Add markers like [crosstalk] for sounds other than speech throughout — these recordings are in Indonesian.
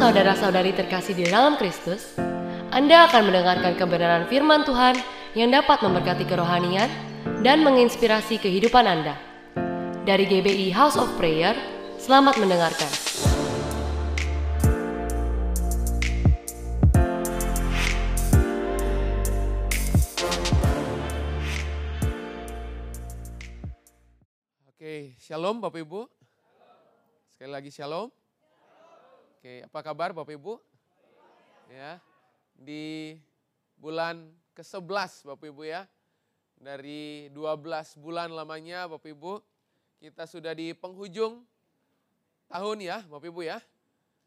saudara-saudari terkasih di dalam Kristus, Anda akan mendengarkan kebenaran firman Tuhan yang dapat memberkati kerohanian dan menginspirasi kehidupan Anda. Dari GBI House of Prayer, selamat mendengarkan. Oke, shalom Bapak Ibu. Sekali lagi shalom. Oke, apa kabar Bapak Ibu? Ya, di bulan ke-11 Bapak Ibu ya. Dari 12 bulan lamanya Bapak Ibu, kita sudah di penghujung tahun ya Bapak Ibu ya.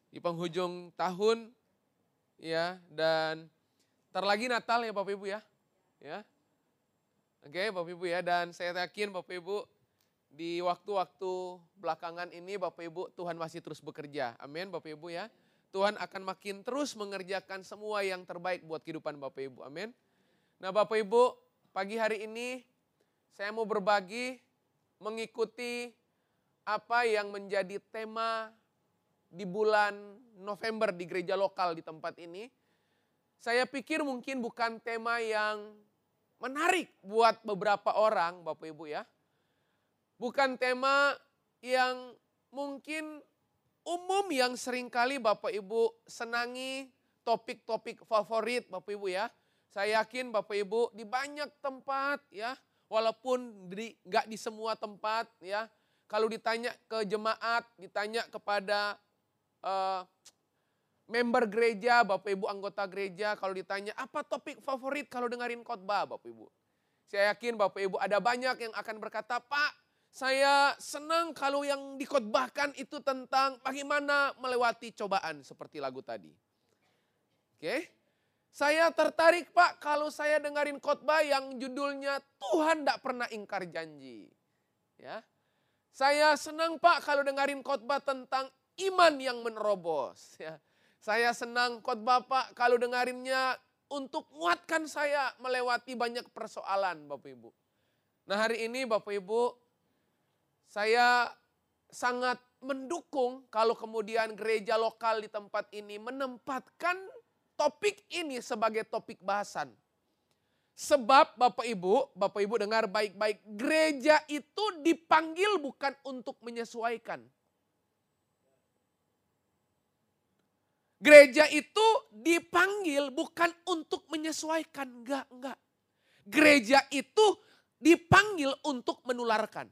Di penghujung tahun ya dan terlagi Natal ya Bapak Ibu ya. Ya. Oke Bapak Ibu ya dan saya yakin Bapak Ibu di waktu-waktu belakangan ini Bapak Ibu Tuhan masih terus bekerja. Amin Bapak Ibu ya. Tuhan akan makin terus mengerjakan semua yang terbaik buat kehidupan Bapak Ibu. Amin. Nah Bapak Ibu pagi hari ini saya mau berbagi mengikuti apa yang menjadi tema di bulan November di gereja lokal di tempat ini. Saya pikir mungkin bukan tema yang menarik buat beberapa orang Bapak Ibu ya bukan tema yang mungkin umum yang sering kali Bapak Ibu senangi topik-topik favorit Bapak Ibu ya. Saya yakin Bapak Ibu di banyak tempat ya, walaupun di, nggak di semua tempat ya. Kalau ditanya ke jemaat, ditanya kepada uh, member gereja, Bapak Ibu anggota gereja, kalau ditanya apa topik favorit kalau dengerin khotbah Bapak Ibu. Saya yakin Bapak Ibu ada banyak yang akan berkata, Pak saya senang kalau yang dikhotbahkan itu tentang bagaimana melewati cobaan seperti lagu tadi. Oke. Saya tertarik Pak kalau saya dengerin khotbah yang judulnya Tuhan tidak pernah ingkar janji. Ya. Saya senang Pak kalau dengerin khotbah tentang iman yang menerobos. Ya. Saya senang khotbah Pak kalau dengerinnya untuk muatkan saya melewati banyak persoalan Bapak Ibu. Nah hari ini Bapak Ibu saya sangat mendukung kalau kemudian gereja lokal di tempat ini menempatkan topik ini sebagai topik bahasan. Sebab Bapak Ibu, Bapak Ibu dengar baik-baik, gereja itu dipanggil bukan untuk menyesuaikan. Gereja itu dipanggil bukan untuk menyesuaikan, enggak, enggak. Gereja itu dipanggil untuk menularkan.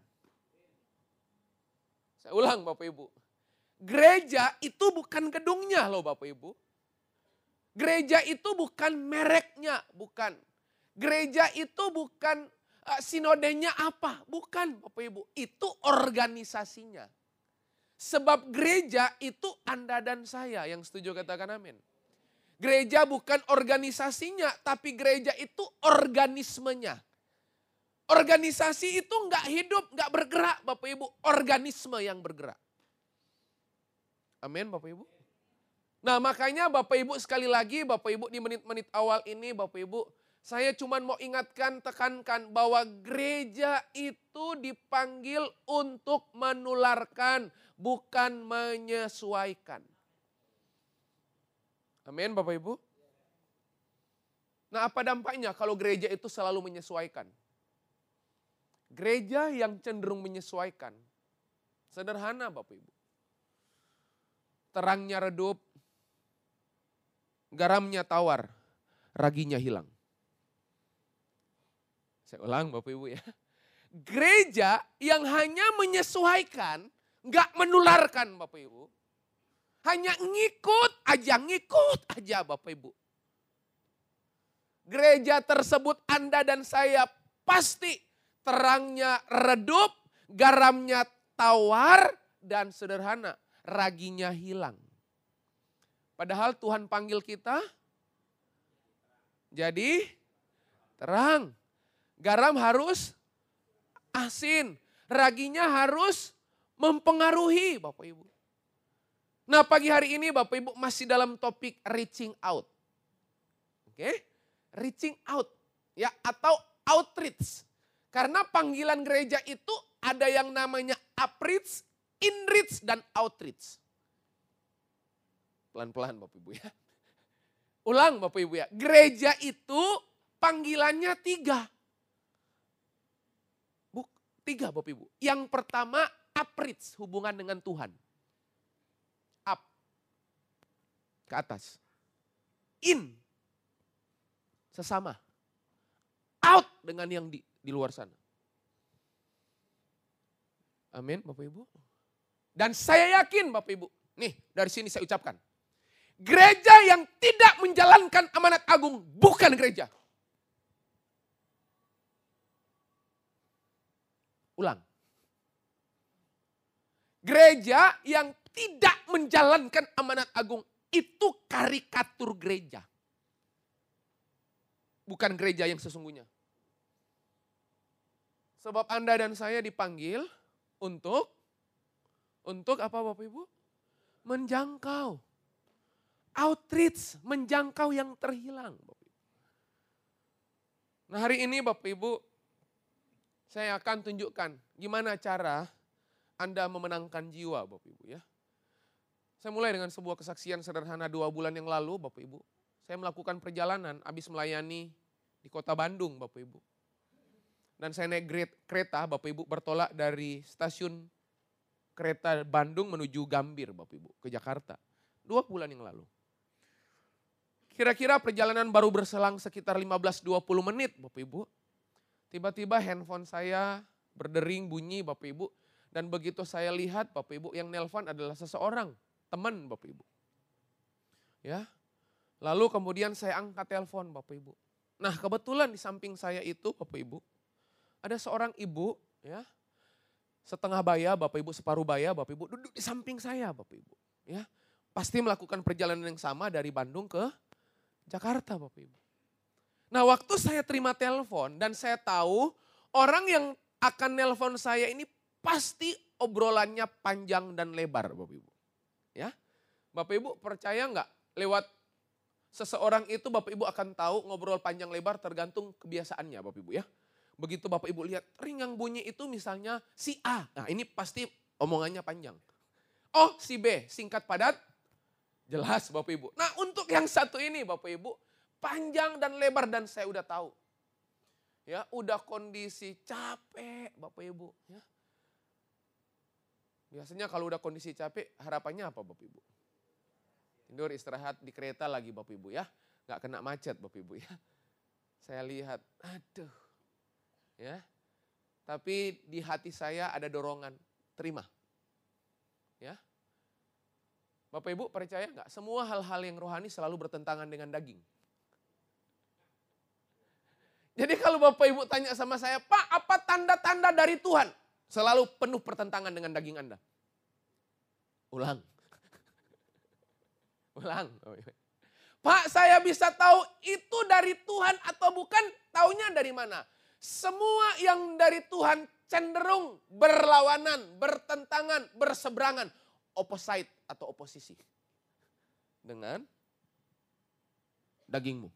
Saya ulang Bapak Ibu. Gereja itu bukan gedungnya loh Bapak Ibu. Gereja itu bukan mereknya, bukan. Gereja itu bukan uh, sinodenya apa, bukan Bapak Ibu. Itu organisasinya. Sebab gereja itu Anda dan saya yang setuju katakan amin. Gereja bukan organisasinya, tapi gereja itu organismenya. Organisasi itu nggak hidup, nggak bergerak Bapak Ibu. Organisme yang bergerak. Amin Bapak Ibu. Nah makanya Bapak Ibu sekali lagi Bapak Ibu di menit-menit awal ini Bapak Ibu. Saya cuma mau ingatkan, tekankan bahwa gereja itu dipanggil untuk menularkan, bukan menyesuaikan. Amin Bapak Ibu. Nah apa dampaknya kalau gereja itu selalu menyesuaikan? Gereja yang cenderung menyesuaikan. Sederhana Bapak Ibu. Terangnya redup, garamnya tawar, raginya hilang. Saya ulang Bapak Ibu ya. Gereja yang hanya menyesuaikan, nggak menularkan Bapak Ibu. Hanya ngikut aja, ngikut aja Bapak Ibu. Gereja tersebut Anda dan saya pasti terangnya redup, garamnya tawar, dan sederhana, raginya hilang. Padahal Tuhan panggil kita jadi terang. Garam harus asin, raginya harus mempengaruhi Bapak Ibu. Nah pagi hari ini Bapak Ibu masih dalam topik reaching out. Oke, okay? reaching out ya atau outreach. Karena panggilan gereja itu ada yang namanya upreach, inreach, dan outreach. pelan-pelan Bapak Ibu ya. Ulang Bapak Ibu ya, gereja itu panggilannya tiga. Buk, tiga Bapak Ibu. Yang pertama, uprits, hubungan dengan Tuhan. Up, ke atas. In, sesama. Out dengan yang di, di luar sana. Amin Bapak Ibu. Dan saya yakin Bapak Ibu, nih dari sini saya ucapkan. Gereja yang tidak menjalankan amanat agung bukan gereja. Ulang. Gereja yang tidak menjalankan amanat agung itu karikatur gereja. Bukan gereja yang sesungguhnya. Sebab Anda dan saya dipanggil untuk untuk apa Bapak Ibu? Menjangkau. Outreach, menjangkau yang terhilang. Bapak Ibu. Nah hari ini Bapak Ibu, saya akan tunjukkan gimana cara Anda memenangkan jiwa Bapak Ibu ya. Saya mulai dengan sebuah kesaksian sederhana dua bulan yang lalu Bapak Ibu. Saya melakukan perjalanan habis melayani di kota Bandung Bapak Ibu. Dan saya naik kereta Bapak Ibu bertolak dari stasiun kereta Bandung menuju Gambir Bapak Ibu ke Jakarta. Dua bulan yang lalu. Kira-kira perjalanan baru berselang sekitar 15-20 menit Bapak Ibu. Tiba-tiba handphone saya berdering bunyi Bapak Ibu. Dan begitu saya lihat Bapak Ibu yang nelpon adalah seseorang, teman Bapak Ibu. Ya. Lalu kemudian saya angkat telepon Bapak Ibu. Nah kebetulan di samping saya itu Bapak Ibu ada seorang ibu ya setengah baya, Bapak Ibu separuh baya, Bapak Ibu duduk di samping saya, Bapak Ibu. Ya, pasti melakukan perjalanan yang sama dari Bandung ke Jakarta, Bapak Ibu. Nah, waktu saya terima telepon dan saya tahu orang yang akan nelpon saya ini pasti obrolannya panjang dan lebar, Bapak Ibu. Ya, Bapak Ibu percaya nggak lewat seseorang itu Bapak Ibu akan tahu ngobrol panjang lebar tergantung kebiasaannya, Bapak Ibu ya. Begitu Bapak Ibu lihat ring yang bunyi itu misalnya si A. Nah ini pasti omongannya panjang. Oh si B singkat padat jelas Bapak Ibu. Nah untuk yang satu ini Bapak Ibu panjang dan lebar dan saya udah tahu. Ya udah kondisi capek Bapak Ibu. Ya. Biasanya kalau udah kondisi capek harapannya apa Bapak Ibu? Tidur istirahat di kereta lagi Bapak Ibu ya. Gak kena macet Bapak Ibu ya. Saya lihat, aduh ya. Tapi di hati saya ada dorongan, terima. Ya. Bapak Ibu percaya nggak? Semua hal-hal yang rohani selalu bertentangan dengan daging. Jadi kalau Bapak Ibu tanya sama saya, Pak apa tanda-tanda dari Tuhan? Selalu penuh pertentangan dengan daging Anda. Ulang. [laughs] Ulang. Pak saya bisa tahu itu dari Tuhan atau bukan? Taunya dari mana? Semua yang dari Tuhan cenderung berlawanan, bertentangan, berseberangan. Opposite atau oposisi. Dengan dagingmu.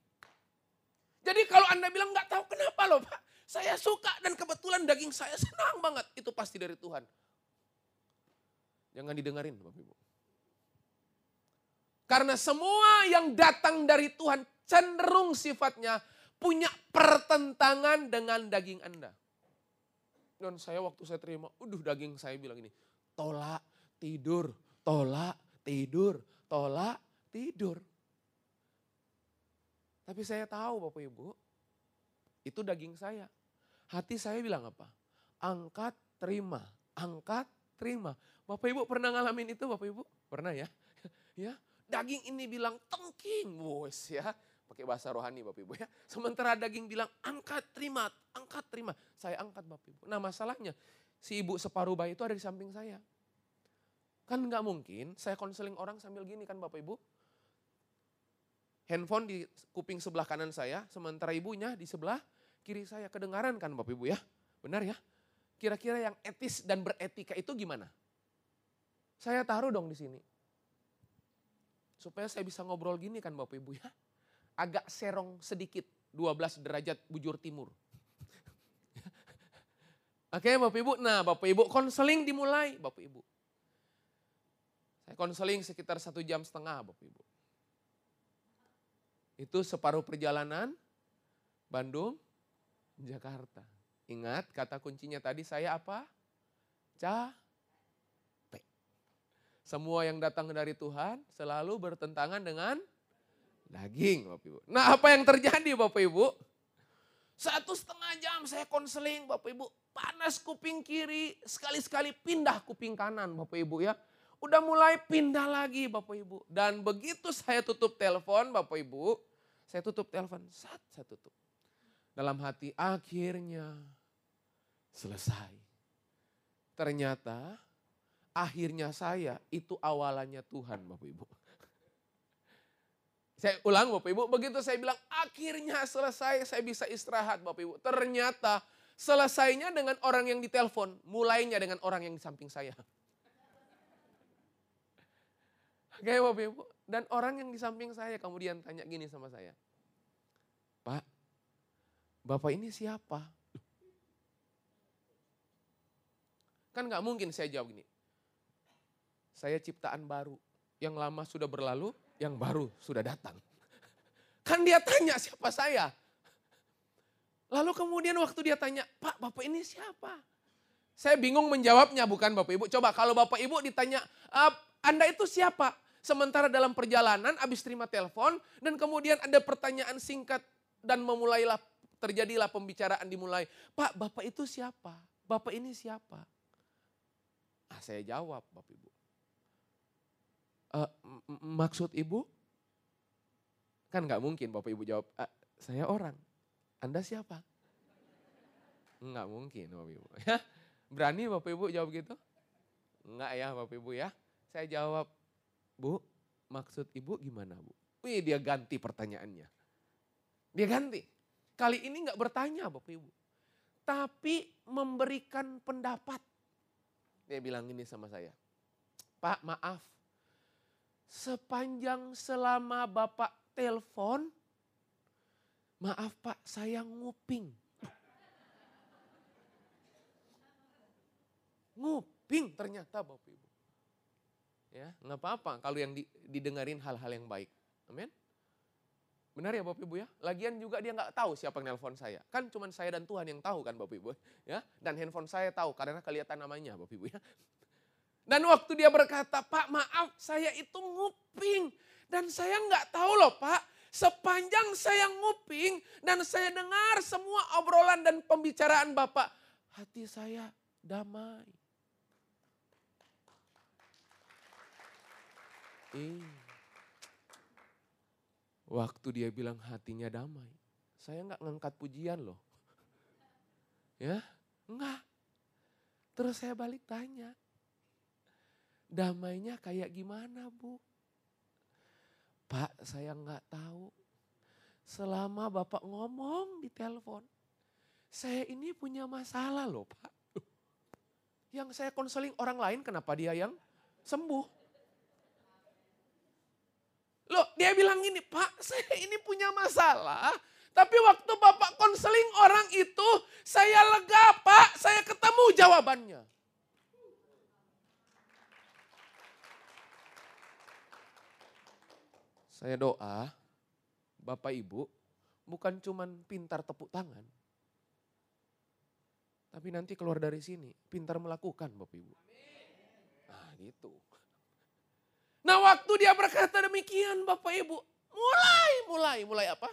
Jadi kalau Anda bilang nggak tahu kenapa loh Pak. Saya suka dan kebetulan daging saya senang banget. Itu pasti dari Tuhan. Jangan didengarin Bapak Ibu. Karena semua yang datang dari Tuhan cenderung sifatnya punya pertentangan dengan daging Anda. Dan saya waktu saya terima, udah daging saya bilang ini, tolak, tidur, tolak, tidur, tolak, tidur. Tapi saya tahu Bapak Ibu, itu daging saya. Hati saya bilang apa? Angkat, terima, angkat, terima. Bapak Ibu pernah ngalamin itu Bapak Ibu? Pernah ya? [laughs] ya, daging ini bilang tengking, bos ya. Pakai bahasa rohani Bapak Ibu ya. Sementara daging bilang angkat terima, angkat terima. Saya angkat Bapak Ibu. Nah masalahnya si ibu separuh bayi itu ada di samping saya. Kan nggak mungkin saya konseling orang sambil gini kan Bapak Ibu. Handphone di kuping sebelah kanan saya, sementara ibunya di sebelah kiri saya. Kedengaran kan Bapak Ibu ya? Benar ya? Kira-kira yang etis dan beretika itu gimana? Saya taruh dong di sini. Supaya saya bisa ngobrol gini kan Bapak Ibu ya agak serong sedikit 12 derajat bujur timur. [laughs] Oke Bapak Ibu, nah Bapak Ibu konseling dimulai Bapak Ibu. Saya konseling sekitar satu jam setengah Bapak Ibu. Itu separuh perjalanan Bandung, Jakarta. Ingat kata kuncinya tadi saya apa? Capek. Semua yang datang dari Tuhan selalu bertentangan dengan daging Bapak Ibu. Nah apa yang terjadi Bapak Ibu? Satu setengah jam saya konseling Bapak Ibu. Panas kuping kiri, sekali-sekali pindah kuping kanan Bapak Ibu ya. Udah mulai pindah lagi Bapak Ibu. Dan begitu saya tutup telepon Bapak Ibu, saya tutup telepon, saat saya tutup. Dalam hati akhirnya selesai. Ternyata akhirnya saya itu awalannya Tuhan Bapak Ibu. Saya ulang Bapak Ibu, begitu saya bilang akhirnya selesai saya bisa istirahat Bapak Ibu. Ternyata selesainya dengan orang yang ditelepon, mulainya dengan orang yang di samping saya. Oke Bapak Ibu, dan orang yang di samping saya kemudian tanya gini sama saya. Pak, Bapak ini siapa? Kan gak mungkin saya jawab gini. Saya ciptaan baru, yang lama sudah berlalu, yang baru sudah datang. Kan dia tanya siapa saya. Lalu kemudian waktu dia tanya, Pak Bapak ini siapa? Saya bingung menjawabnya bukan Bapak Ibu. Coba kalau Bapak Ibu ditanya, Anda itu siapa? Sementara dalam perjalanan habis terima telepon dan kemudian ada pertanyaan singkat dan memulailah terjadilah pembicaraan dimulai. Pak, Bapak itu siapa? Bapak ini siapa? Ah, saya jawab Bapak Ibu uh, maksud ibu? Kan nggak mungkin Bapak Ibu jawab, uh, saya orang. Anda siapa? Nggak mungkin Bapak Ibu. [laughs] Ya, berani Bapak Ibu jawab gitu? Enggak ya Bapak Ibu ya. Saya jawab, Bu, maksud Ibu gimana Bu? Wih dia ganti pertanyaannya. Dia ganti. Kali ini nggak bertanya Bapak Ibu. Tapi memberikan pendapat. Dia bilang ini sama saya. Pak maaf, sepanjang selama Bapak telepon, maaf Pak saya nguping. Nguping ternyata Bapak Ibu. Ya, nggak apa-apa kalau yang didengarin hal-hal yang baik. Amin. Benar ya Bapak Ibu ya? Lagian juga dia nggak tahu siapa yang nelpon saya. Kan cuma saya dan Tuhan yang tahu kan Bapak Ibu. ya. Dan handphone saya tahu karena kelihatan namanya Bapak Ibu ya. Dan waktu dia berkata, Pak maaf saya itu nguping. Dan saya nggak tahu loh Pak, sepanjang saya nguping dan saya dengar semua obrolan dan pembicaraan Bapak, hati saya damai. Eh, waktu dia bilang hatinya damai, saya nggak ngangkat pujian loh. Ya, enggak. Terus saya balik tanya, Damainya kayak gimana bu? Pak saya nggak tahu. Selama Bapak ngomong di telepon, saya ini punya masalah loh Pak. Yang saya konseling orang lain kenapa dia yang sembuh? Loh dia bilang gini, Pak saya ini punya masalah. Tapi waktu Bapak konseling orang itu, saya lega Pak, saya ketemu jawabannya. Saya doa, Bapak Ibu, bukan cuman pintar tepuk tangan. Tapi nanti keluar dari sini, pintar melakukan Bapak Ibu. Nah gitu. Nah waktu dia berkata demikian Bapak Ibu, mulai, mulai, mulai apa?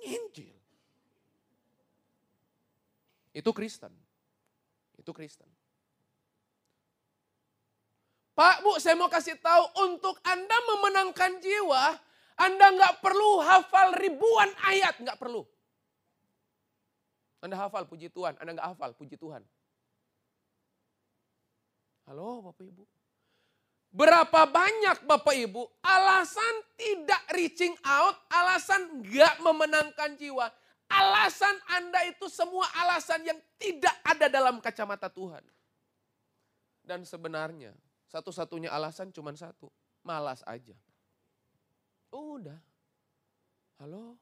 Injil. Itu Kristen. Itu Kristen. Pak, Bu, saya mau kasih tahu untuk Anda memenangkan jiwa, Anda nggak perlu hafal ribuan ayat, nggak perlu. Anda hafal puji Tuhan, Anda nggak hafal puji Tuhan. Halo Bapak Ibu. Berapa banyak Bapak Ibu alasan tidak reaching out, alasan nggak memenangkan jiwa. Alasan Anda itu semua alasan yang tidak ada dalam kacamata Tuhan. Dan sebenarnya satu-satunya alasan cuma satu, malas aja. Udah. Halo?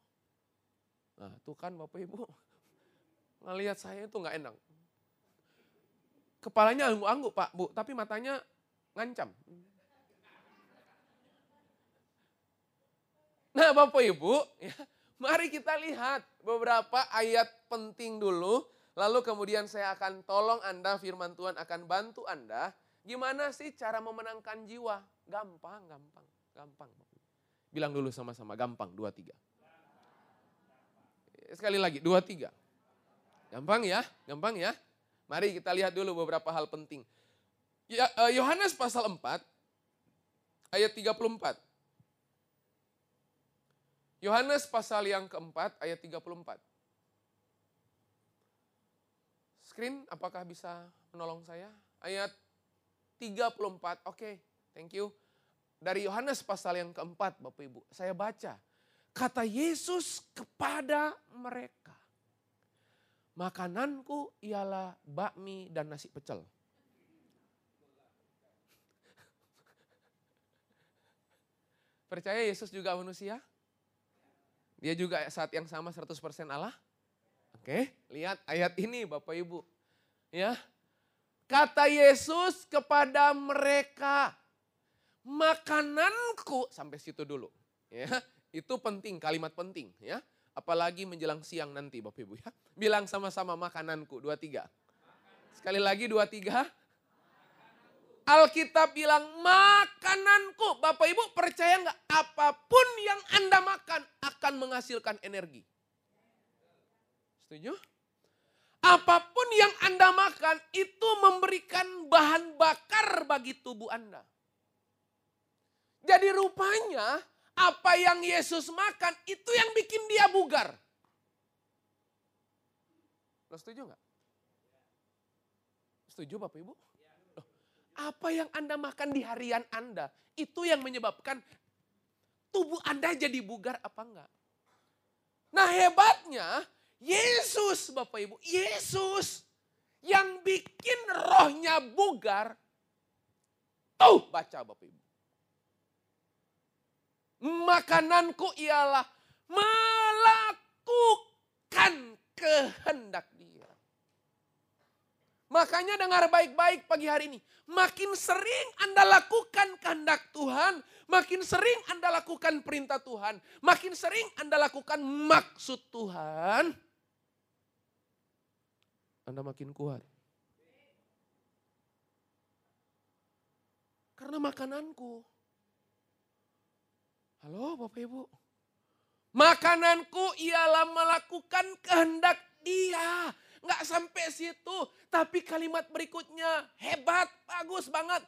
Nah tuh kan Bapak Ibu, [laughs] ngelihat saya itu nggak enak. Kepalanya angguk-angguk Pak Bu, tapi matanya ngancam. Nah Bapak Ibu, ya, mari kita lihat beberapa ayat penting dulu. Lalu kemudian saya akan tolong Anda, firman Tuhan akan bantu Anda. Gimana sih cara memenangkan jiwa? Gampang, gampang, gampang. Bilang dulu sama-sama, gampang, dua, tiga. Sekali lagi, dua, tiga. Gampang ya, gampang ya. Mari kita lihat dulu beberapa hal penting. Ya, eh, Yohanes pasal 4, ayat 34. Yohanes pasal yang keempat ayat 34. Screen apakah bisa menolong saya? Ayat 34, oke okay, thank you. Dari Yohanes pasal yang keempat Bapak Ibu, saya baca. Kata Yesus kepada mereka, makananku ialah bakmi dan nasi pecel. [laughs] Percaya Yesus juga manusia? Dia juga saat yang sama 100% Allah? Oke, lihat ayat ini Bapak Ibu. Ya. Kata Yesus kepada mereka, makananku sampai situ dulu. Ya, itu penting, kalimat penting ya. Apalagi menjelang siang nanti Bapak Ibu ya. Bilang sama-sama makananku, dua tiga. Sekali lagi dua tiga. Alkitab bilang makananku. Bapak Ibu percaya nggak? Apa pun yang Anda makan akan menghasilkan energi. Setuju? Apa pun yang Anda makan itu memberikan bahan bakar bagi tubuh Anda. Jadi rupanya apa yang Yesus makan itu yang bikin dia bugar. Lo setuju nggak? Setuju Bapak Ibu? Apa yang Anda makan di harian Anda, itu yang menyebabkan tubuh Anda jadi bugar apa enggak. Nah hebatnya, Yesus Bapak Ibu, Yesus yang bikin rohnya bugar, tuh baca Bapak Ibu. Makananku ialah melakukan kehendak dia. Makanya dengar baik-baik pagi hari ini. Makin sering Anda lakukan kehendak Tuhan, makin sering Anda lakukan perintah Tuhan, makin sering Anda lakukan maksud Tuhan, Anda makin kuat. Karena makananku. Halo Bapak Ibu. Makananku ialah melakukan kehendak dia. Nggak sampai situ. Tapi kalimat berikutnya hebat, bagus banget.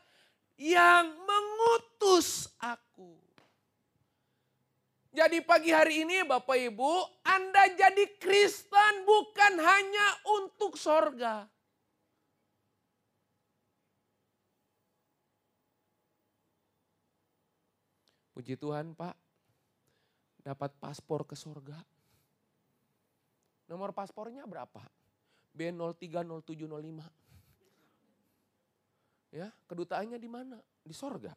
Yang mengutus aku. Jadi pagi hari ini Bapak Ibu, Anda jadi Kristen bukan hanya untuk sorga. Puji Tuhan Pak, dapat paspor ke sorga. Nomor paspornya berapa? B030705. Ya, kedutaannya di mana? Di sorga.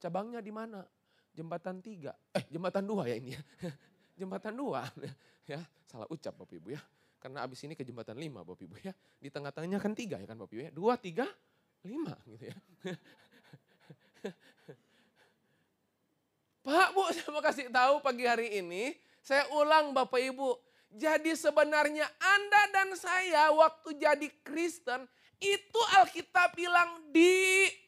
Cabangnya di mana? Jembatan tiga. Eh, jembatan dua ya ini ya. [laughs] jembatan dua. [laughs] Ya, salah ucap Bapak Ibu ya. Karena abis ini ke jembatan lima Bapak Ibu ya. Di tengah-tengahnya kan tiga ya kan Bapak Ibu ya. Dua, tiga, lima gitu ya. [laughs] Pak Bu, saya mau kasih tahu pagi hari ini. Saya ulang Bapak Ibu. Jadi sebenarnya Anda dan saya waktu jadi Kristen itu Alkitab bilang diutus.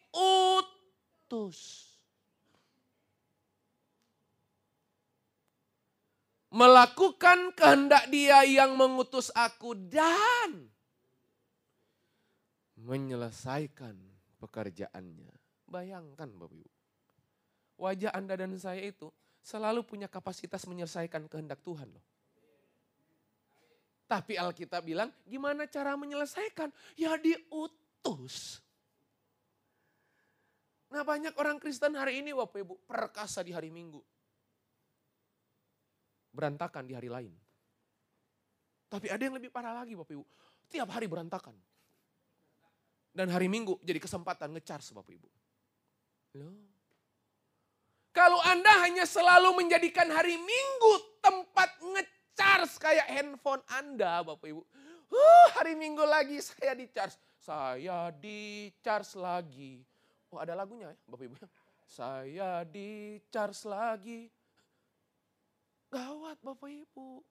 Melakukan kehendak dia yang mengutus aku dan menyelesaikan pekerjaannya. Bayangkan Bapak Ibu. Wajah Anda dan saya itu selalu punya kapasitas menyelesaikan kehendak Tuhan loh. Tapi Alkitab bilang, gimana cara menyelesaikan? Ya diutus. Nah banyak orang Kristen hari ini Bapak Ibu, perkasa di hari Minggu. Berantakan di hari lain. Tapi ada yang lebih parah lagi Bapak Ibu. Tiap hari berantakan. Dan hari Minggu jadi kesempatan ngecharge Bapak Ibu. Loh. Kalau Anda hanya selalu menjadikan hari Minggu tempat ngecharge charge kayak handphone Anda Bapak Ibu. Uh, hari Minggu lagi saya di charge. Saya di charge lagi. Oh ada lagunya ya Bapak Ibu. Saya di charge lagi. Gawat Bapak Ibu.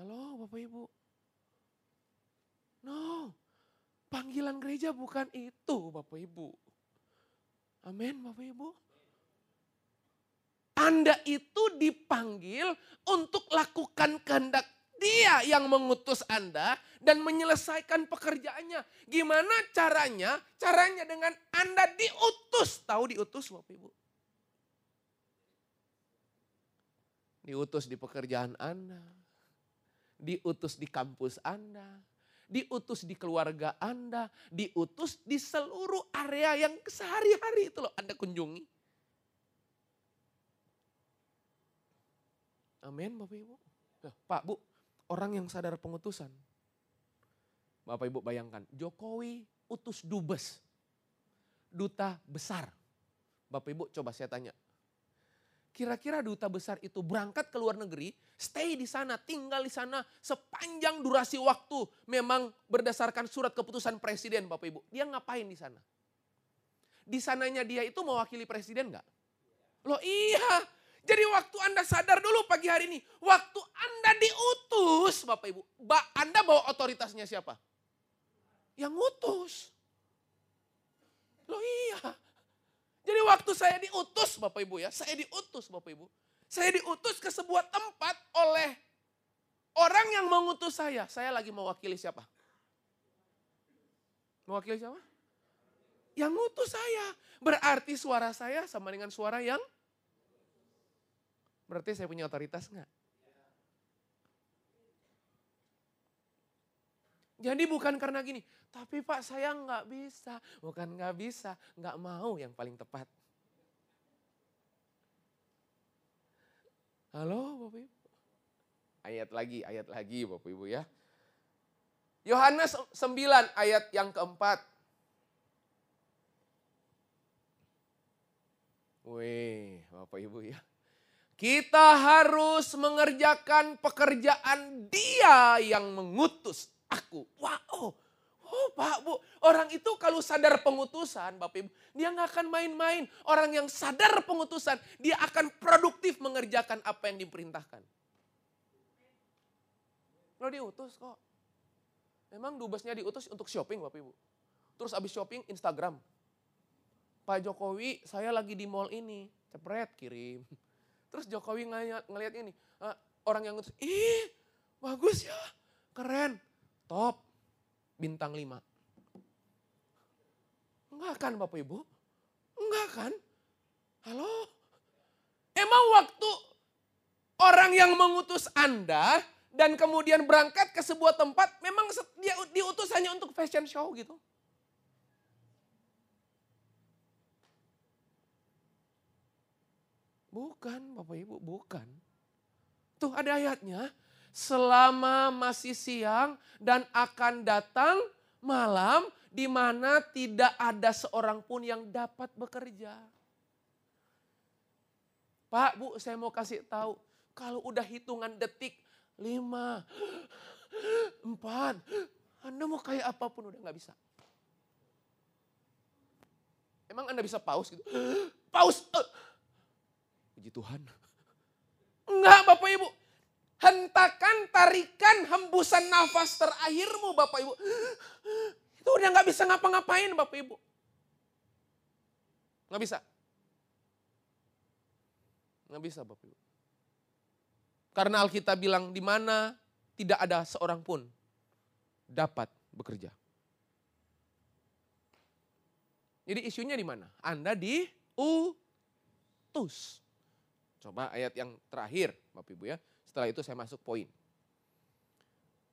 Halo Bapak Ibu. No, panggilan gereja bukan itu Bapak Ibu. Amin Bapak Ibu. Anda itu dipanggil untuk lakukan kehendak dia yang mengutus Anda dan menyelesaikan pekerjaannya. Gimana caranya? Caranya dengan Anda diutus. Tahu diutus Bapak Ibu? Diutus di pekerjaan Anda. Diutus di kampus Anda. Diutus di keluarga Anda. Diutus di seluruh area yang sehari-hari itu loh Anda kunjungi. Amin Bapak Ibu. Nah, Pak Bu, orang yang sadar pengutusan. Bapak Ibu bayangkan, Jokowi utus dubes. Duta besar. Bapak Ibu coba saya tanya. Kira-kira duta besar itu berangkat ke luar negeri, stay di sana, tinggal di sana sepanjang durasi waktu. Memang berdasarkan surat keputusan presiden Bapak Ibu. Dia ngapain di sana? Di sananya dia itu mewakili presiden nggak? Loh iya, jadi waktu Anda sadar dulu pagi hari ini, waktu Anda diutus, Bapak Ibu, Anda bawa otoritasnya siapa? Yang ngutus. Loh iya. Jadi waktu saya diutus Bapak Ibu ya, saya diutus Bapak Ibu. Saya diutus ke sebuah tempat oleh orang yang mengutus saya. Saya lagi mewakili siapa? Mewakili siapa? Yang ngutus saya. Berarti suara saya sama dengan suara yang Berarti saya punya otoritas enggak? Jadi bukan karena gini, tapi Pak saya nggak bisa, bukan nggak bisa, nggak mau yang paling tepat. Halo Bapak Ibu. Ayat lagi, ayat lagi Bapak Ibu ya. Yohanes 9 ayat yang keempat. Wih, Bapak Ibu ya. Kita harus mengerjakan pekerjaan dia yang mengutus aku. Wow, oh Pak Bu, orang itu kalau sadar pengutusan Bapak Ibu, dia nggak akan main-main. Orang yang sadar pengutusan, dia akan produktif mengerjakan apa yang diperintahkan. Lo diutus kok. Memang dubesnya diutus untuk shopping Bapak Ibu. Terus abis shopping Instagram. Pak Jokowi saya lagi di mall ini. Cepret kirim. Terus Jokowi ngeliat, ngeliat ini, uh, orang yang ngutus, ih bagus ya, keren, top, bintang lima. Enggak kan Bapak Ibu? Enggak kan? Halo? Emang waktu orang yang mengutus Anda dan kemudian berangkat ke sebuah tempat, memang dia diutus hanya untuk fashion show gitu? Bukan Bapak Ibu, bukan. Tuh ada ayatnya. Selama masih siang dan akan datang malam di mana tidak ada seorang pun yang dapat bekerja. Pak, Bu, saya mau kasih tahu. Kalau udah hitungan detik, lima, empat, Anda mau kayak apa pun udah nggak bisa. Emang Anda bisa pause gitu? Pause. Uh Puji Tuhan. Enggak Bapak Ibu. Hentakan, tarikan, hembusan nafas terakhirmu Bapak Ibu. Itu udah nggak bisa ngapa-ngapain Bapak Ibu. Nggak bisa. Nggak bisa Bapak Ibu. Karena Alkitab bilang di mana tidak ada seorang pun dapat bekerja. Jadi isunya di mana? Anda diutus. Coba ayat yang terakhir Bapak Ibu ya. Setelah itu saya masuk poin.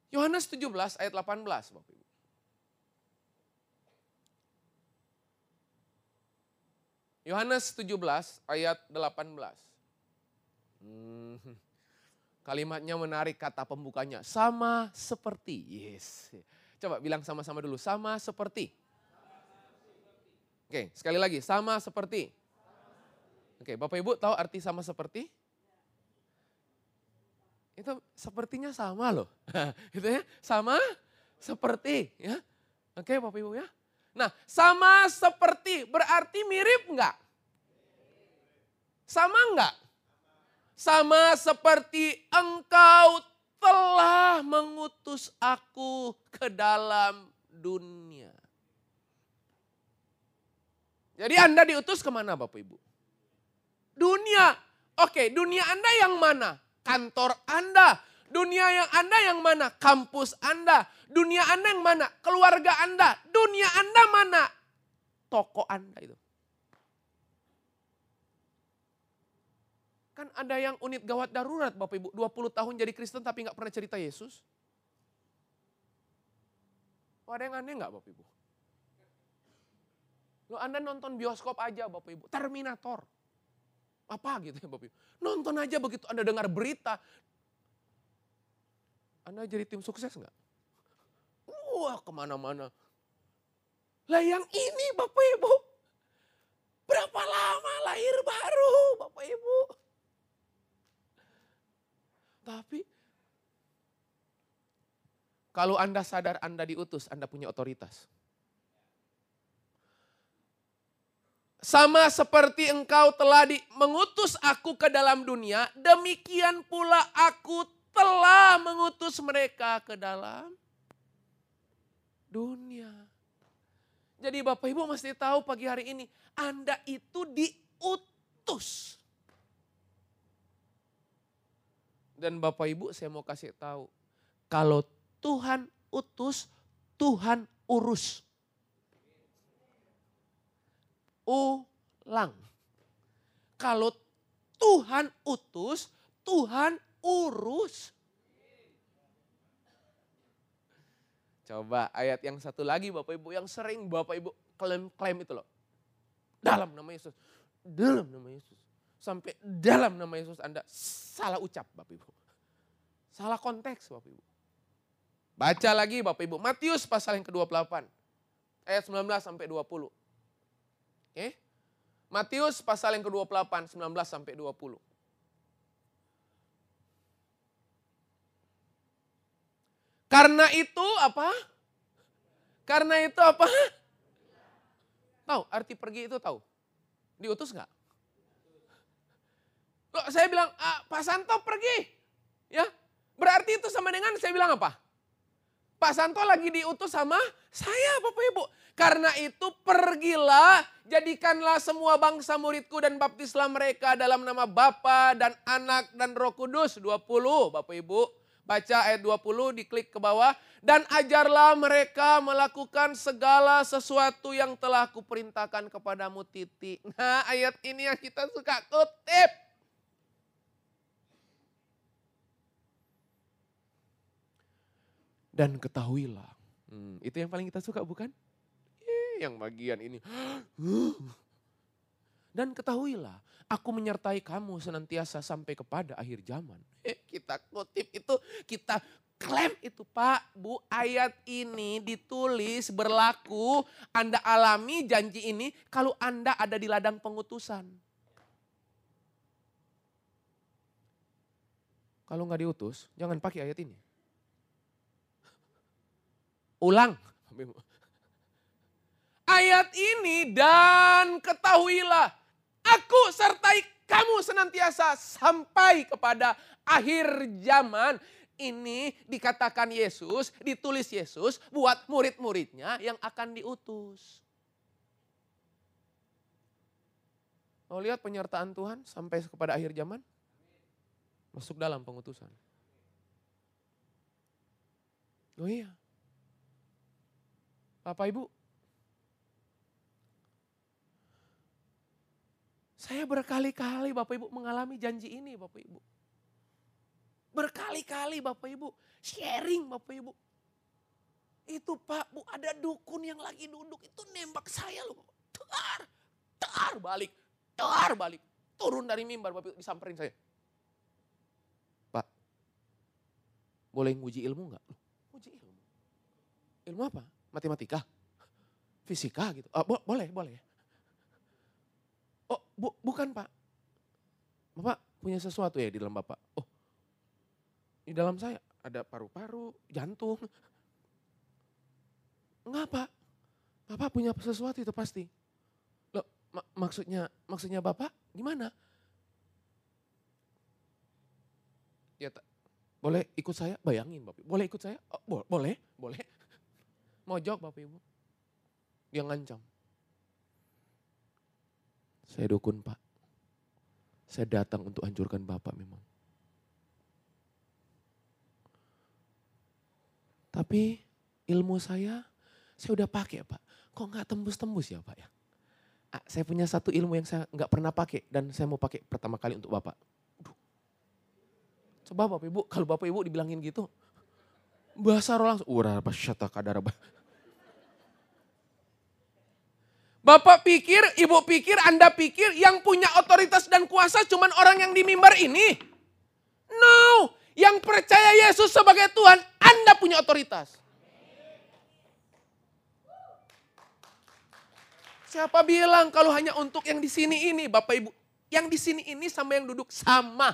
Yohanes 17 ayat 18 Bapak Ibu. Yohanes 17 ayat 18. Hmm, kalimatnya menarik kata pembukanya. Sama seperti. Yes. Coba bilang sama-sama dulu. Sama seperti. Oke, sekali lagi. Sama seperti. Oke, Bapak Ibu tahu arti sama seperti? Itu sepertinya sama loh. [laughs] Itu ya, sama seperti ya. Oke, Bapak Ibu ya. Nah, sama seperti berarti mirip enggak? Sama enggak? Sama seperti engkau telah mengutus aku ke dalam dunia. Jadi Anda diutus ke mana Bapak Ibu? Dunia. Oke, dunia Anda yang mana? Kantor Anda. Dunia yang Anda yang mana? Kampus Anda. Dunia Anda yang mana? Keluarga Anda. Dunia Anda mana? Toko Anda itu. Kan ada yang unit gawat darurat Bapak Ibu. 20 tahun jadi Kristen tapi nggak pernah cerita Yesus. Oh, ada yang aneh nggak Bapak Ibu? Lo Anda nonton bioskop aja Bapak Ibu, Terminator. Apa gitu ya Bapak. Nonton aja begitu Anda dengar berita. Anda jadi tim sukses nggak? Wah ke mana-mana. Lah yang ini Bapak Ibu. Berapa lama lahir baru Bapak Ibu. Tapi kalau Anda sadar Anda diutus, Anda punya otoritas. Sama seperti engkau telah di, mengutus aku ke dalam dunia, demikian pula aku telah mengutus mereka ke dalam dunia. Jadi Bapak Ibu mesti tahu pagi hari ini, Anda itu diutus. Dan Bapak Ibu saya mau kasih tahu, kalau Tuhan utus, Tuhan urus ulang. Kalau Tuhan utus, Tuhan urus. Coba ayat yang satu lagi Bapak Ibu yang sering Bapak Ibu klaim-klaim itu loh. Dalam nama Yesus. Dalam nama Yesus. Sampai dalam nama Yesus Anda salah ucap Bapak Ibu. Salah konteks Bapak Ibu. Baca lagi Bapak Ibu. Matius pasal yang ke-28. Ayat 19 sampai 20. Matius pasal yang ke-28, 19 sampai 20. Karena itu apa? Karena itu apa? Tahu, arti pergi itu tahu. Diutus nggak? Loh, saya bilang, ah, Pak Santo pergi. Ya, berarti itu sama dengan saya bilang apa? Pak Santo lagi diutus sama saya Bapak Ibu. Karena itu pergilah, jadikanlah semua bangsa muridku dan baptislah mereka dalam nama Bapa dan Anak dan Roh Kudus. 20 Bapak Ibu. Baca ayat 20 diklik ke bawah. Dan ajarlah mereka melakukan segala sesuatu yang telah kuperintahkan kepadamu titik. Nah ayat ini yang kita suka kutip. Dan ketahuilah. Hmm, itu yang paling kita suka bukan? Yang bagian ini. [gasps] Dan ketahuilah, aku menyertai kamu senantiasa sampai kepada akhir zaman. Eh, kita kutip itu, kita klaim itu Pak, Bu, ayat ini ditulis berlaku, Anda alami janji ini kalau Anda ada di ladang pengutusan. Kalau nggak diutus, jangan pakai ayat ini. Ulang ayat ini dan ketahuilah aku sertai kamu senantiasa sampai kepada akhir zaman. Ini dikatakan Yesus, ditulis Yesus buat murid-muridnya yang akan diutus. Mau lihat penyertaan Tuhan sampai kepada akhir zaman? Masuk dalam pengutusan. Oh iya. Bapak Ibu, Saya berkali-kali Bapak Ibu mengalami janji ini Bapak Ibu. Berkali-kali Bapak Ibu sharing Bapak Ibu. Itu Pak Bu ada dukun yang lagi duduk itu nembak saya loh. Tar, tar balik, tar balik. Turun dari mimbar Bapak Ibu disamperin saya. Pak, boleh nguji ilmu nggak? Nguji ilmu. Ilmu apa? Matematika? Fisika gitu? Oh, bo boleh, boleh. Oh, bu, bukan Pak. Bapak punya sesuatu ya di dalam Bapak? Oh, di dalam saya ada paru-paru, jantung. Enggak Pak. Bapak punya sesuatu itu pasti. Loh, mak maksudnya maksudnya Bapak gimana? Ya, boleh ikut saya? Bayangin Bapak. Boleh ikut saya? Oh, bo boleh, boleh. Mojok Bapak Ibu. Dia ngancam. Saya dukun Pak. Saya datang untuk hancurkan Bapak memang. Tapi ilmu saya, saya udah pakai Pak. Kok nggak tembus-tembus ya Pak ya? Ah, saya punya satu ilmu yang saya nggak pernah pakai dan saya mau pakai pertama kali untuk Bapak. Coba Bapak Ibu, kalau Bapak Ibu dibilangin gitu, bahasa roh langsung, urah syata kadar Bapak pikir, Ibu pikir, Anda pikir yang punya otoritas dan kuasa cuman orang yang di mimbar ini? No, yang percaya Yesus sebagai Tuhan, Anda punya otoritas. Siapa bilang kalau hanya untuk yang di sini ini, Bapak Ibu? Yang di sini ini sama yang duduk sama.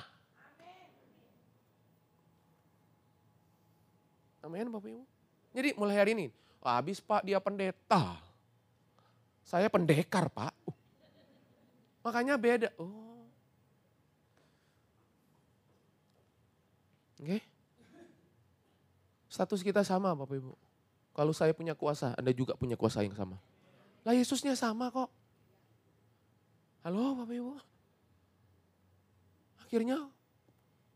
Amin Bapak Ibu. Jadi mulai hari ini, habis Pak dia pendeta. Saya pendekar Pak. Uh. Makanya beda. Oh. Oke. Okay. Status kita sama Bapak Ibu. Kalau saya punya kuasa, Anda juga punya kuasa yang sama. Lah Yesusnya sama kok. Halo Bapak Ibu. Akhirnya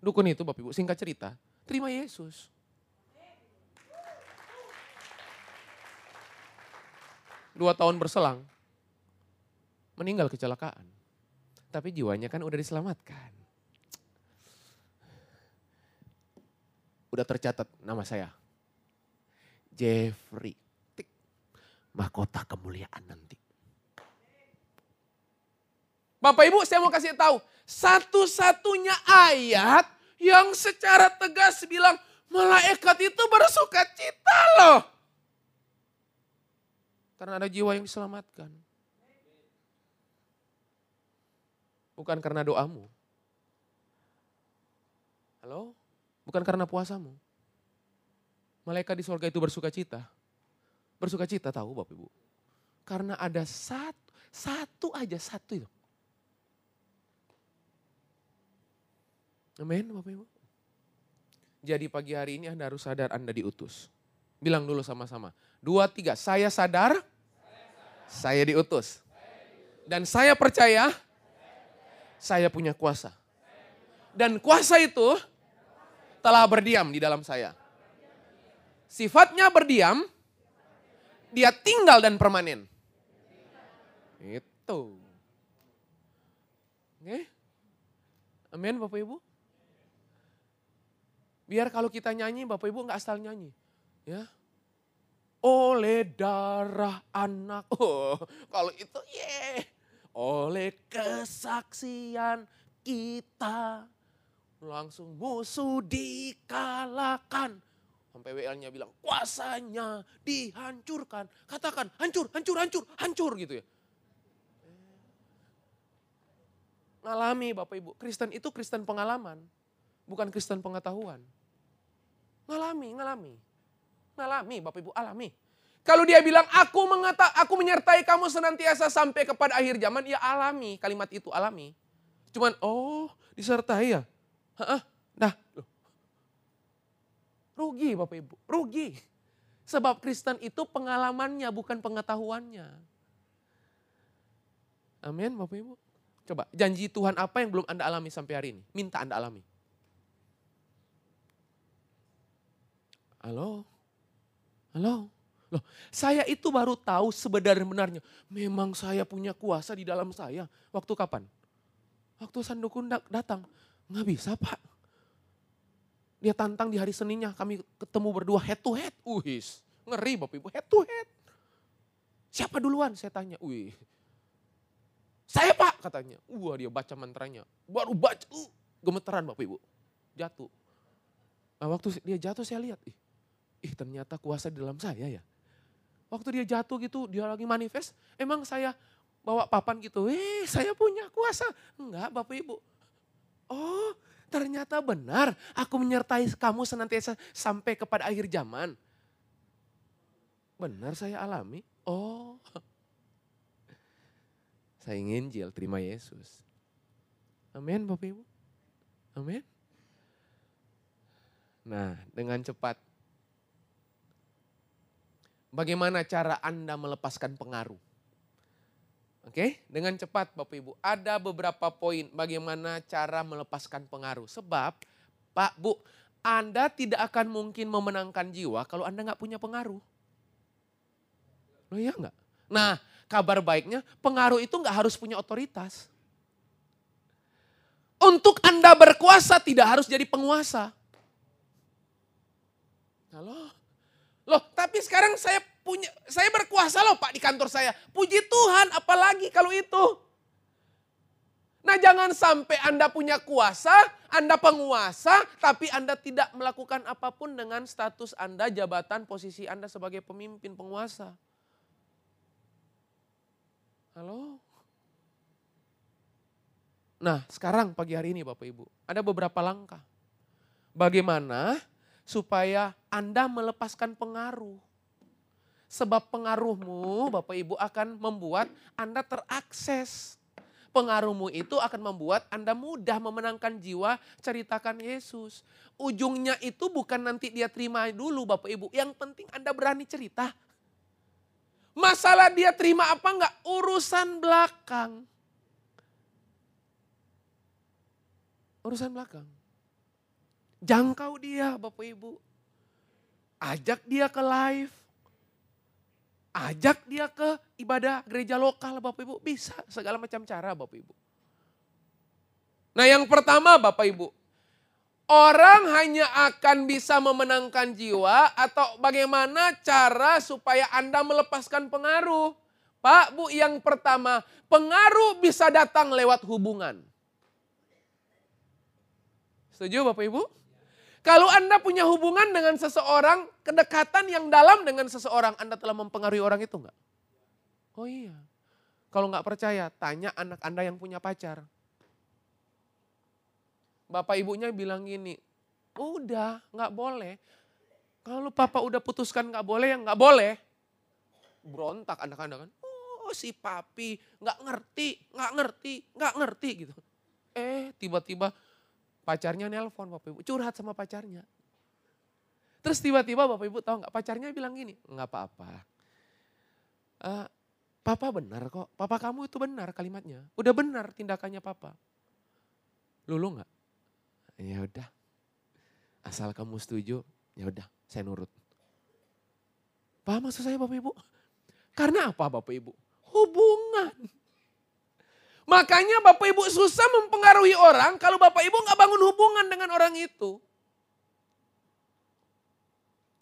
dukun itu Bapak Ibu, singkat cerita, terima Yesus. Dua tahun berselang, meninggal kecelakaan. Tapi jiwanya kan udah diselamatkan. Udah tercatat nama saya. Jeffrey. Tik. Mahkota kemuliaan nanti. Bapak Ibu saya mau kasih tahu. Satu-satunya ayat yang secara tegas bilang malaikat itu bersuka cita loh. Karena ada jiwa yang diselamatkan. Bukan karena doamu. Halo? Bukan karena puasamu. Malaikat di surga itu bersuka cita. Bersuka cita tahu Bapak Ibu. Karena ada satu, satu aja satu itu. Amin Bapak Ibu. Jadi pagi hari ini Anda harus sadar Anda diutus. Bilang dulu sama-sama. Dua, tiga. Saya sadar, saya diutus. Dan saya percaya, saya punya kuasa. Dan kuasa itu telah berdiam di dalam saya. Sifatnya berdiam, dia tinggal dan permanen. Itu. Oke? Amin Bapak Ibu. Biar kalau kita nyanyi, Bapak Ibu nggak asal nyanyi. Ya. Oleh darah anak. [laughs] Oh, kalau itu ye. Yeah. Oleh kesaksian kita. Langsung musuh dikalahkan. Sampai WL-nya bilang kuasanya dihancurkan. Katakan hancur, hancur, hancur, hancur gitu ya. Ngalami Bapak Ibu. Kristen itu Kristen pengalaman. Bukan Kristen pengetahuan. Ngalami, ngalami. Alami, Bapak Ibu, alami. Kalau dia bilang, aku mengata, aku menyertai kamu senantiasa sampai kepada akhir zaman, ya alami. Kalimat itu alami. Cuman, oh disertai ya? Hah, nah, rugi Bapak Ibu, rugi. Sebab Kristen itu pengalamannya bukan pengetahuannya. Amin Bapak Ibu. Coba janji Tuhan apa yang belum Anda alami sampai hari ini? Minta Anda alami. Halo? Halo? Loh, saya itu baru tahu sebenarnya memang saya punya kuasa di dalam saya. Waktu kapan? Waktu Sandukun datang. Nggak bisa pak. Dia tantang di hari Seninnya kami ketemu berdua head to head. Uhis, ngeri Bapak Ibu, head to head. Siapa duluan? Saya tanya. Wih, saya pak katanya. Wah dia baca mantranya. Baru baca, uh, gemeteran Bapak Ibu. Jatuh. Nah, waktu dia jatuh saya lihat, ih ih ternyata kuasa di dalam saya ya. Waktu dia jatuh gitu, dia lagi manifest, emang saya bawa papan gitu, eh saya punya kuasa. Enggak Bapak Ibu. Oh ternyata benar, aku menyertai kamu senantiasa sampai kepada akhir zaman. Benar saya alami. Oh, [laughs] saya ingin Jil terima Yesus. Amin Bapak Ibu. Amin. Nah, dengan cepat. Bagaimana cara Anda melepaskan pengaruh? Oke, dengan cepat Bapak Ibu. Ada beberapa poin bagaimana cara melepaskan pengaruh. Sebab, Pak, Bu, Anda tidak akan mungkin memenangkan jiwa kalau Anda nggak punya pengaruh. Loh iya enggak? Nah kabar baiknya pengaruh itu enggak harus punya otoritas. Untuk Anda berkuasa tidak harus jadi penguasa. Halo? Loh tapi sekarang saya punya, saya berkuasa loh Pak di kantor saya. Puji Tuhan apalagi kalau itu. Nah jangan sampai Anda punya kuasa, Anda penguasa, tapi Anda tidak melakukan apa pun dengan status Anda, jabatan, posisi Anda sebagai pemimpin penguasa. Halo? Nah, sekarang pagi hari ini Bapak Ibu, ada beberapa langkah. Bagaimana supaya Anda melepaskan pengaruh. Sebab pengaruhmu Bapak Ibu akan membuat Anda terakses. Pengaruhmu itu akan membuat Anda mudah memenangkan jiwa ceritakan Yesus. Ujungnya itu bukan nanti dia terima dulu Bapak Ibu. Yang penting Anda berani cerita. Masalah dia terima apa enggak, urusan belakang. Urusan belakang. Jangkau dia Bapak Ibu. Ajak dia ke live. Ajak dia ke ibadah gereja lokal Bapak Ibu. Bisa segala macam cara Bapak Ibu. Nah yang pertama Bapak Ibu, Orang hanya akan bisa memenangkan jiwa atau bagaimana cara supaya Anda melepaskan pengaruh. Pak, Bu, yang pertama, pengaruh bisa datang lewat hubungan. Setuju Bapak Ibu? Kalau Anda punya hubungan dengan seseorang, kedekatan yang dalam dengan seseorang, Anda telah mempengaruhi orang itu enggak? Oh iya. Kalau nggak percaya, tanya anak Anda yang punya pacar. Bapak ibunya bilang gini, udah nggak boleh. Kalau papa udah putuskan nggak boleh, ya nggak boleh. Berontak anak-anak kan. Oh si papi nggak ngerti, nggak ngerti, nggak ngerti gitu. Eh tiba-tiba pacarnya nelpon bapak ibu, curhat sama pacarnya. Terus tiba-tiba bapak ibu tahu nggak pacarnya bilang gini, nggak apa-apa. Uh, papa benar kok, papa kamu itu benar kalimatnya. Udah benar tindakannya papa. Lulu nggak? Ya udah. Asal kamu setuju, ya udah, saya nurut. Paham maksud saya Bapak Ibu? Karena apa Bapak Ibu? Hubungan. Makanya Bapak Ibu susah mempengaruhi orang kalau Bapak Ibu nggak bangun hubungan dengan orang itu.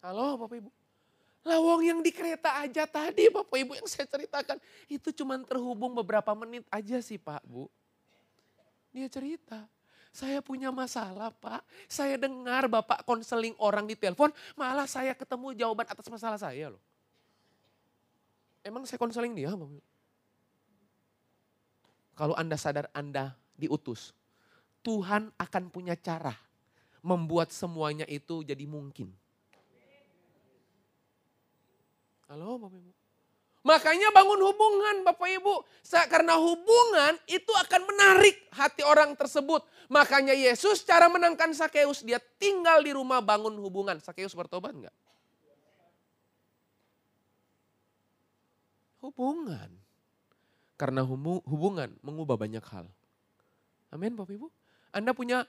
Halo Bapak Ibu. Lawang yang di kereta aja tadi Bapak Ibu yang saya ceritakan. Itu cuma terhubung beberapa menit aja sih Pak Bu. Dia cerita. Saya punya masalah pak. Saya dengar bapak konseling orang di telepon, malah saya ketemu jawaban atas masalah saya loh. Emang saya konseling dia? Kalau Anda sadar Anda diutus, Tuhan akan punya cara membuat semuanya itu jadi mungkin. Halo Bapak Ibu. Makanya bangun hubungan Bapak Ibu. Karena hubungan itu akan menarik hati orang tersebut. Makanya Yesus cara menangkan Sakeus, dia tinggal di rumah bangun hubungan. Sakeus bertobat enggak? Hubungan. Karena hubungan mengubah banyak hal. Amin Bapak Ibu. Anda punya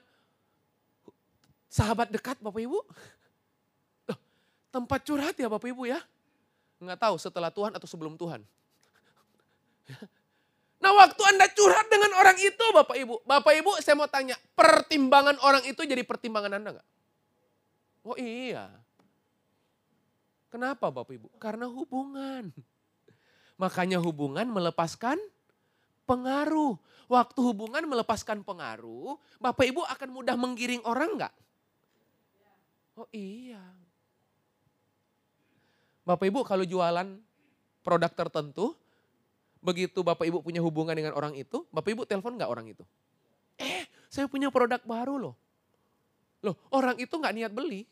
sahabat dekat Bapak Ibu? tempat curhat ya Bapak Ibu ya? Nggak tahu setelah Tuhan atau sebelum Tuhan. [laughs] Nah waktu Anda curhat dengan orang itu Bapak Ibu. Bapak Ibu saya mau tanya, pertimbangan orang itu jadi pertimbangan Anda nggak? Oh iya. Kenapa Bapak Ibu? Karena hubungan. Makanya hubungan melepaskan pengaruh. Waktu hubungan melepaskan pengaruh, Bapak Ibu akan mudah menggiring orang nggak? Oh iya. Bapak Ibu kalau jualan produk tertentu, begitu Bapak Ibu punya hubungan dengan orang itu, Bapak Ibu telepon nggak orang itu? Eh, saya punya produk baru loh. Loh, orang itu nggak niat beli.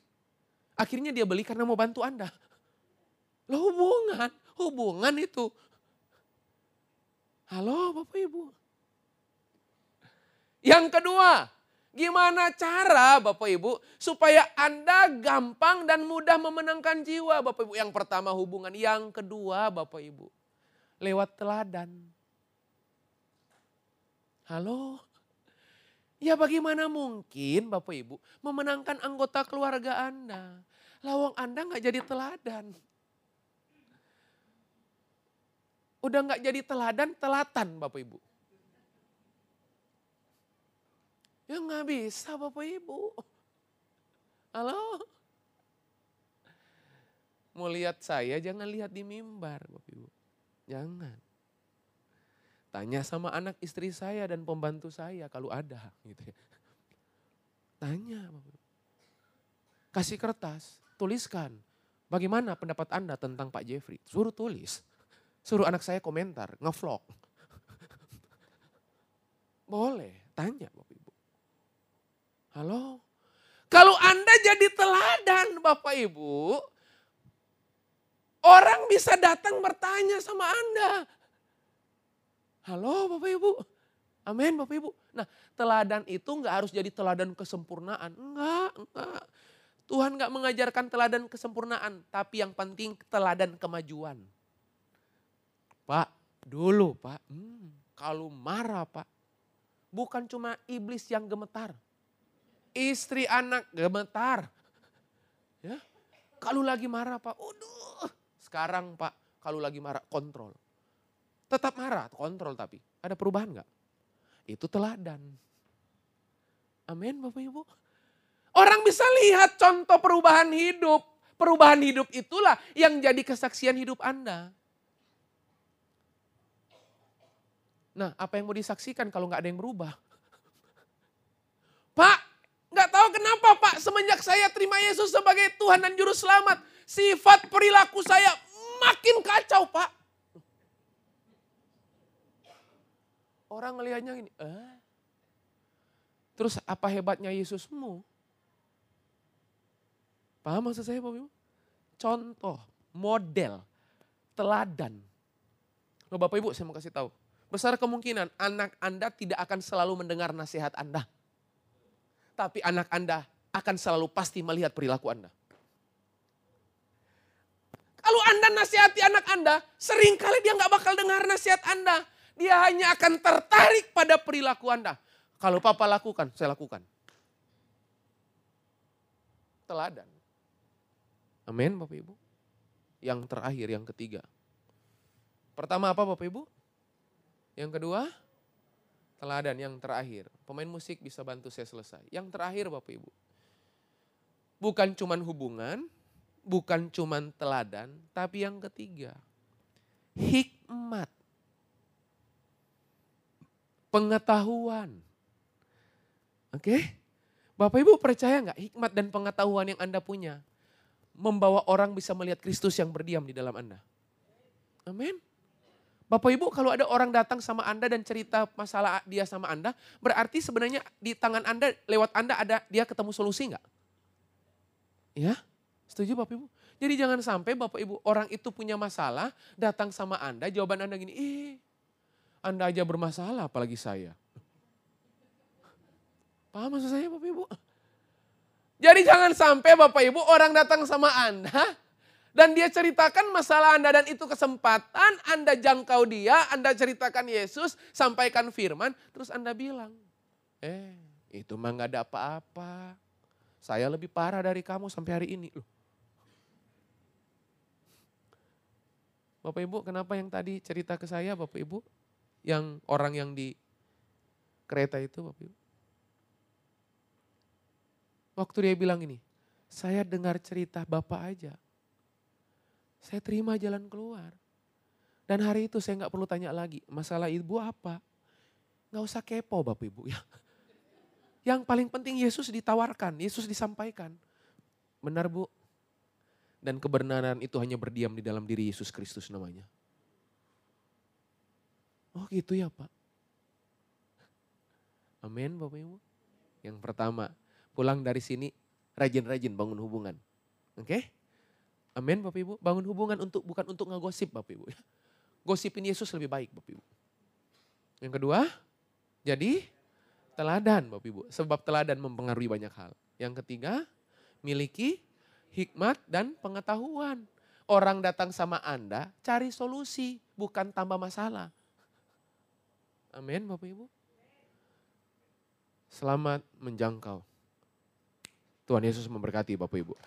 Akhirnya dia beli karena mau bantu Anda. Loh hubungan, hubungan itu. Halo Bapak Ibu. Yang kedua, gimana cara Bapak Ibu supaya Anda gampang dan mudah memenangkan jiwa Bapak Ibu. Yang pertama hubungan, yang kedua Bapak Ibu lewat teladan. Halo? Ya bagaimana mungkin Bapak Ibu memenangkan anggota keluarga Anda. Lawang Anda nggak jadi teladan. Udah nggak jadi teladan, telatan Bapak Ibu. Ya nggak bisa Bapak Ibu. Halo? Mau lihat saya jangan lihat di mimbar Bapak Ibu. Jangan. Tanya sama anak istri saya dan pembantu saya kalau ada gitu ya. Tanya. Kasih kertas, tuliskan. Bagaimana pendapat Anda tentang Pak Jeffrey? Suruh tulis. Suruh anak saya komentar, ngevlog. [laughs] Boleh, tanya Bapak Ibu. Halo? Kalau Anda jadi teladan Bapak Ibu, orang bisa datang bertanya sama Anda. Halo Bapak Ibu. Amin Bapak Ibu. Nah teladan itu nggak harus jadi teladan kesempurnaan. Enggak, enggak. Tuhan nggak mengajarkan teladan kesempurnaan. Tapi yang penting teladan kemajuan. Pak, dulu Pak. Hmm, kalau marah Pak. Bukan cuma iblis yang gemetar. Istri anak gemetar. Ya, kalau lagi marah Pak, udah. Sekarang Pak, kalau lagi marah kontrol. Tetap marah, kontrol tapi. Ada perubahan nggak? Itu teladan. Amin Bapak Ibu. Orang bisa lihat contoh perubahan hidup. Perubahan hidup itulah yang jadi kesaksian hidup Anda. Nah apa yang mau disaksikan kalau nggak ada yang berubah? [laughs] Pak, nggak tahu kenapa Pak semenjak saya terima Yesus sebagai Tuhan dan Juru Selamat. Sifat perilaku saya makin kacau Pak. Orang ngelihatnya gini, eh? Terus apa hebatnya Yesusmu? Paham maksud saya Bapak Ibu? Contoh, model, teladan. Loh Bapak Ibu saya mau kasih tahu. Besar kemungkinan anak Anda tidak akan selalu mendengar nasihat Anda. Tapi anak Anda akan selalu pasti melihat perilaku Anda. Kalau Anda nasihati anak Anda, sering kali dia nggak bakal dengar nasihat Anda. Dia hanya akan tertarik pada perilaku Anda. Kalau papa lakukan, saya lakukan. Teladan. Amin Bapak Ibu. Yang terakhir, yang ketiga. Pertama apa Bapak Ibu? Yang kedua, teladan. Yang terakhir, pemain musik bisa bantu saya selesai. Yang terakhir Bapak Ibu. Bukan cuman hubungan, bukan cuman teladan, tapi yang ketiga, hikmat pengetahuan. Oke? Bapak Ibu percaya nggak hikmat dan pengetahuan yang Anda punya membawa orang bisa melihat Kristus yang berdiam di dalam Anda? Amin. Bapak Ibu kalau ada orang datang sama Anda dan cerita masalah dia sama Anda, berarti sebenarnya di tangan Anda, lewat Anda ada dia ketemu solusi nggak? Ya, setuju Bapak Ibu? Jadi jangan sampai Bapak Ibu orang itu punya masalah, datang sama Anda, jawaban Anda gini, eh anda aja bermasalah apalagi saya. Paham maksud saya Bapak Ibu? Jadi jangan sampai Bapak Ibu orang datang sama Anda dan dia ceritakan masalah Anda dan itu kesempatan Anda jangkau dia, Anda ceritakan Yesus, sampaikan firman, terus Anda bilang, eh itu mah gak ada apa-apa. Saya lebih parah dari kamu sampai hari ini. Loh. Bapak Ibu kenapa yang tadi cerita ke saya Bapak Ibu? yang orang yang di kereta itu Bapak Ibu. Waktu dia bilang ini, saya dengar cerita Bapak aja. Saya terima jalan keluar. Dan hari itu saya nggak perlu tanya lagi, masalah ibu apa? Nggak usah kepo Bapak Ibu ya. Yang paling penting Yesus ditawarkan, Yesus disampaikan. Benar Bu? Dan kebenaran itu hanya berdiam di dalam diri Yesus Kristus namanya. Oh gitu ya Pak. Amin Bapak Ibu. Yang pertama, pulang dari sini rajin-rajin bangun hubungan. Oke? Okay? Amin Bapak Ibu. Bangun hubungan untuk bukan untuk ngegosip Bapak Ibu. Gosipin Yesus lebih baik Bapak Ibu. Yang kedua, jadi teladan Bapak Ibu. Sebab teladan mempengaruhi banyak hal. Yang ketiga, miliki hikmat dan pengetahuan. Orang datang sama Anda, cari solusi, bukan tambah masalah. Amin Bapak Ibu. Selamat menjangkau. Tuhan Yesus memberkati Bapak Ibu.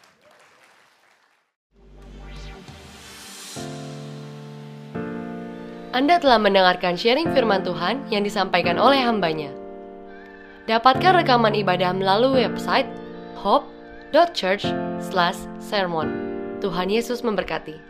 Anda telah mendengarkan sharing firman Tuhan yang disampaikan oleh hambanya. Dapatkan rekaman ibadah melalui website hope.church/sermon. Tuhan Yesus memberkati.